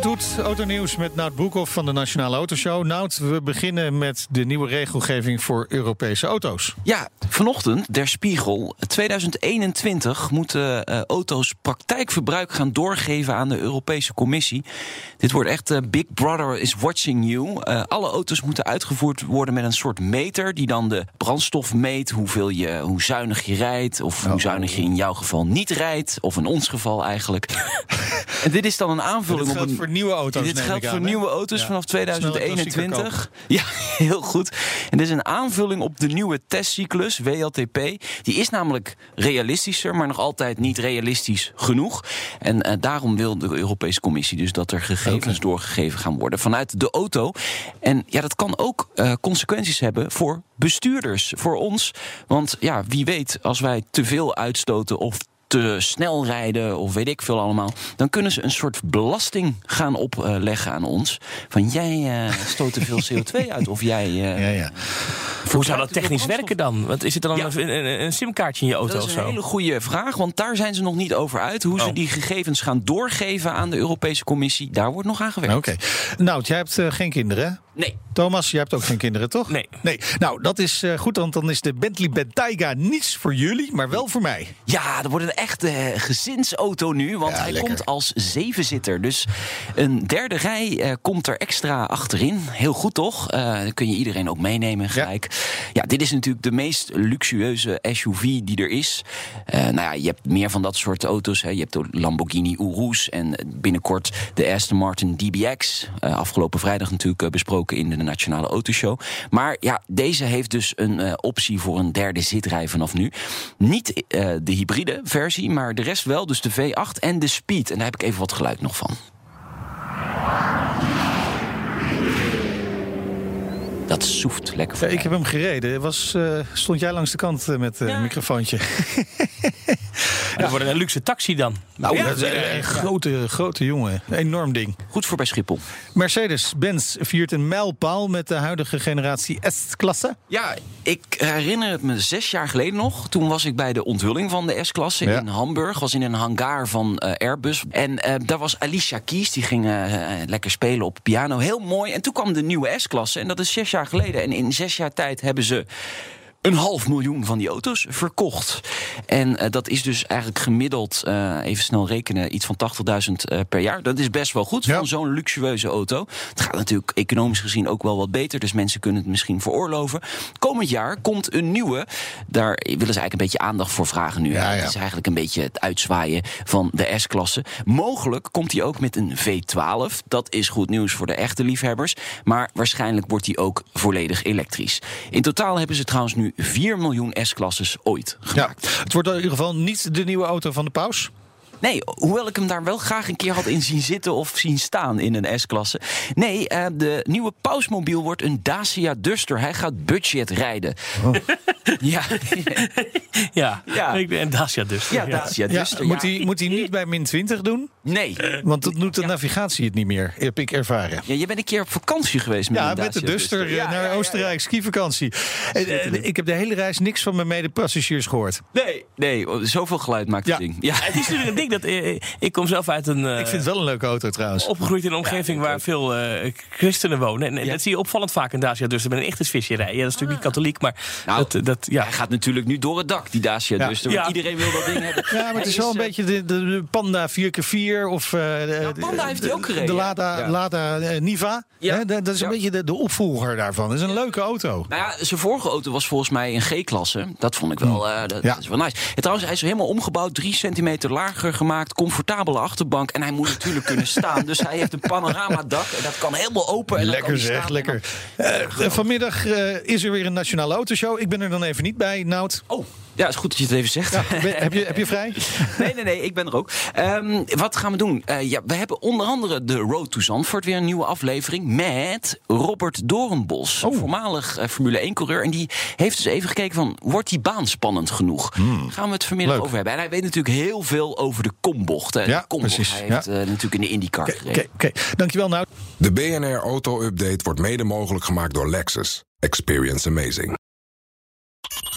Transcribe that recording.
Toet autonieuws met Nout Broekhoff van de Nationale Autoshow. Nout, we beginnen met de nieuwe regelgeving voor Europese auto's. Ja, vanochtend, Der Spiegel. 2021 moeten eh, auto's praktijkverbruik gaan doorgeven aan de Europese Commissie. Dit wordt echt eh, Big Brother is watching you. Eh, alle auto's moeten uitgevoerd worden met een soort meter... die dan de brandstof meet, hoeveel je, hoe zuinig je rijdt... of hoe zuinig je in jouw geval niet rijdt, of in ons geval eigenlijk. en dit is dan een aanvulling op een... voor nieuwe auto's, Dit geldt voor aan, nieuwe auto's Ja. vanaf Snelle klassieker 2021. Ja, heel goed. En dit is een aanvulling op de nieuwe testcyclus, WLTP. Die is namelijk realistischer, maar nog altijd niet realistisch genoeg. En eh, daarom wil de Europese Commissie dus dat er gegevens doorgegeven gaan worden vanuit de auto. En ja, dat kan ook eh, consequenties hebben voor bestuurders, voor ons. Want ja, wie weet, als wij te veel uitstoten of te snel rijden of weet ik veel allemaal, dan kunnen ze een soort belasting gaan opleggen aan ons. Van jij eh, stoot te veel CO2 uit of jij. eh, Ja, ja. Hoe zou dat technisch werken dan? Want is het dan Ja. een, een, een simkaartje in je auto Dat is een zo? hele goede vraag, want daar zijn ze nog niet over uit. Hoe ze Oh. die gegevens gaan doorgeven aan de Europese Commissie, daar wordt nog aan gewerkt. Oké. Nout, jij hebt eh, geen kinderen, hè? Nee. Thomas, jij hebt ook geen kinderen, toch? Nee. nee. Nou, dat is eh, goed, want dan is de Bentley Bentayga niets voor jullie, maar wel voor mij. Ja, er wordt een echte eh, gezinsauto nu, want Ja, hij lekker. komt als zevenzitter. Dus een derde rij eh, komt er extra achterin. Heel goed toch? Eh, dan kun je iedereen ook meenemen gelijk. Ja. Dit is natuurlijk de meest luxueuze SUV die er is. Eh, nou ja, je hebt meer van dat soort auto's. Hè. Je hebt de Lamborghini Urus en binnenkort de Aston Martin DBX. Eh, afgelopen vrijdag natuurlijk eh, besproken in de Nationale Autoshow. Maar ja, deze heeft dus een optie voor een derde zitrij vanaf nu. Niet de hybride versie, maar de rest wel. Dus de V8 en de Speed. En daar heb ik even wat geluid nog van. Dat soeft lekker Ja, ik heb hem gereden. Was, eh, stond jij langs de kant eh, met het microfoontje? Dat wordt een luxe taxi dan. Nou, Ja, dat is een, een grote, grote jongen. Enorm ding. Goed voor bij Schiphol. Mercedes-Benz viert een mijlpaal met de huidige generatie S-klasse. Ja, ik herinner het me zes jaar geleden nog. Toen was ik bij de onthulling van de S-klasse Ja. in Hamburg. Was in een hangar van eh, Airbus. En eh, daar was Alicia Keys. Die ging eh, lekker spelen op piano. Heel mooi. En toen kwam de nieuwe S-klasse. En dat is zes jaar geleden. En in zes jaar tijd hebben ze een half miljoen van die auto's verkocht. En eh, dat is dus eigenlijk gemiddeld, eh, even snel rekenen, iets van 80.000 eh, per jaar. Dat is best wel goed Ja. van zo'n luxueuze auto. Het gaat natuurlijk economisch gezien ook wel wat beter, dus mensen kunnen het misschien veroorloven. Komend jaar komt een nieuwe. Daar willen ze eigenlijk een beetje aandacht voor vragen nu. Ja, ja. Het is eigenlijk een beetje het uitzwaaien van de S-klasse. Mogelijk komt hij ook met een V12. Dat is goed nieuws voor de echte liefhebbers. Maar waarschijnlijk wordt hij ook volledig elektrisch. In totaal hebben ze trouwens nu 4 miljoen S-klasses ooit Ja, gemaakt. het wordt in ieder geval niet de nieuwe auto van de paus. Nee, hoewel ik hem daar wel graag een keer had in zien zitten of zien staan in een S-klasse. Nee, eh, de nieuwe pausmobiel wordt een Dacia Duster. Hij gaat budget rijden. ja, Ja, Ja. Ik ben en Dacia dus. ja, Dacia Ja, Duster. moet, ja. hij, moet hij niet bij min 20 doen? Nee. Want dat doet de navigatie het niet meer, heb ik ervaren. Ja, je bent een keer op vakantie geweest met Ja, een met de Duster eh, Ja, naar ja, ja, ja. Oostenrijk, skivakantie. En, eh, ik heb de hele reis niks van mijn medepassagiers gehoord. Nee, nee, zoveel geluid maakt het Ja. ding. Ja. Het is natuurlijk een ding dat... eh, ik kom zelf uit een... eh, Ik vind het wel een leuke auto trouwens. Opgegroeid in een omgeving waar veel eh, christenen wonen. En, en Ja. dat zie je opvallend vaak in Dacia. Dus met een echte visserij. Ja, dat is natuurlijk niet katholiek, maar Nou, dat, dat, ja. Hij gaat natuurlijk nu door het dak, die Dacia Ja. Duster. Ja. want Iedereen wil dat ding hebben. Ja, maar het is wel een beetje de, de, de Panda 4x4 of... eh, de, Panda heeft hij ook gereden, De. Lada, Ja. Lada eh, Niva. Ja. Hè, dat dat is een Ja. beetje de, de opvolger daarvan. Dat is een leuke auto. Nou ja, zijn vorige auto was volgens mij een G-klasse. Dat vond ik wel, eh, dat, Ja. dat is wel nice. En trouwens, hij is helemaal omgebouwd, drie centimeter lager gemaakt, comfortabele achterbank. En hij moet natuurlijk kunnen staan. Dus hij heeft een panoramadak en dat kan helemaal open. En Lekker zeg, lekker. Eh, vanmiddag eh, is er weer een nationale autoshow. Ik ben er dan even niet bij, Nout. Oh, Ja, is goed dat je het even zegt. Ja, ben- heb, je, heb je vrij? Nee, nee, nee, ik ben er ook. Ehm, wat gaan we doen? Eh, ja, we hebben onder andere de Road to Zandvoort weer een nieuwe aflevering met Robert Doornbos, Oh. voormalig eh, Formule 1-coureur. En die heeft dus even gekeken van, wordt die baan spannend genoeg? Daar gaan we het vanmiddag Leuk. over hebben. En hij weet natuurlijk heel veel over de kombochten. Ja, de kombocht. precies, Hij ja. heeft eh, natuurlijk in de IndyCar Oké, gereden. oké, oké. dankjewel nou. De BNR Auto Update wordt mede mogelijk gemaakt door Lexus. Experience amazing.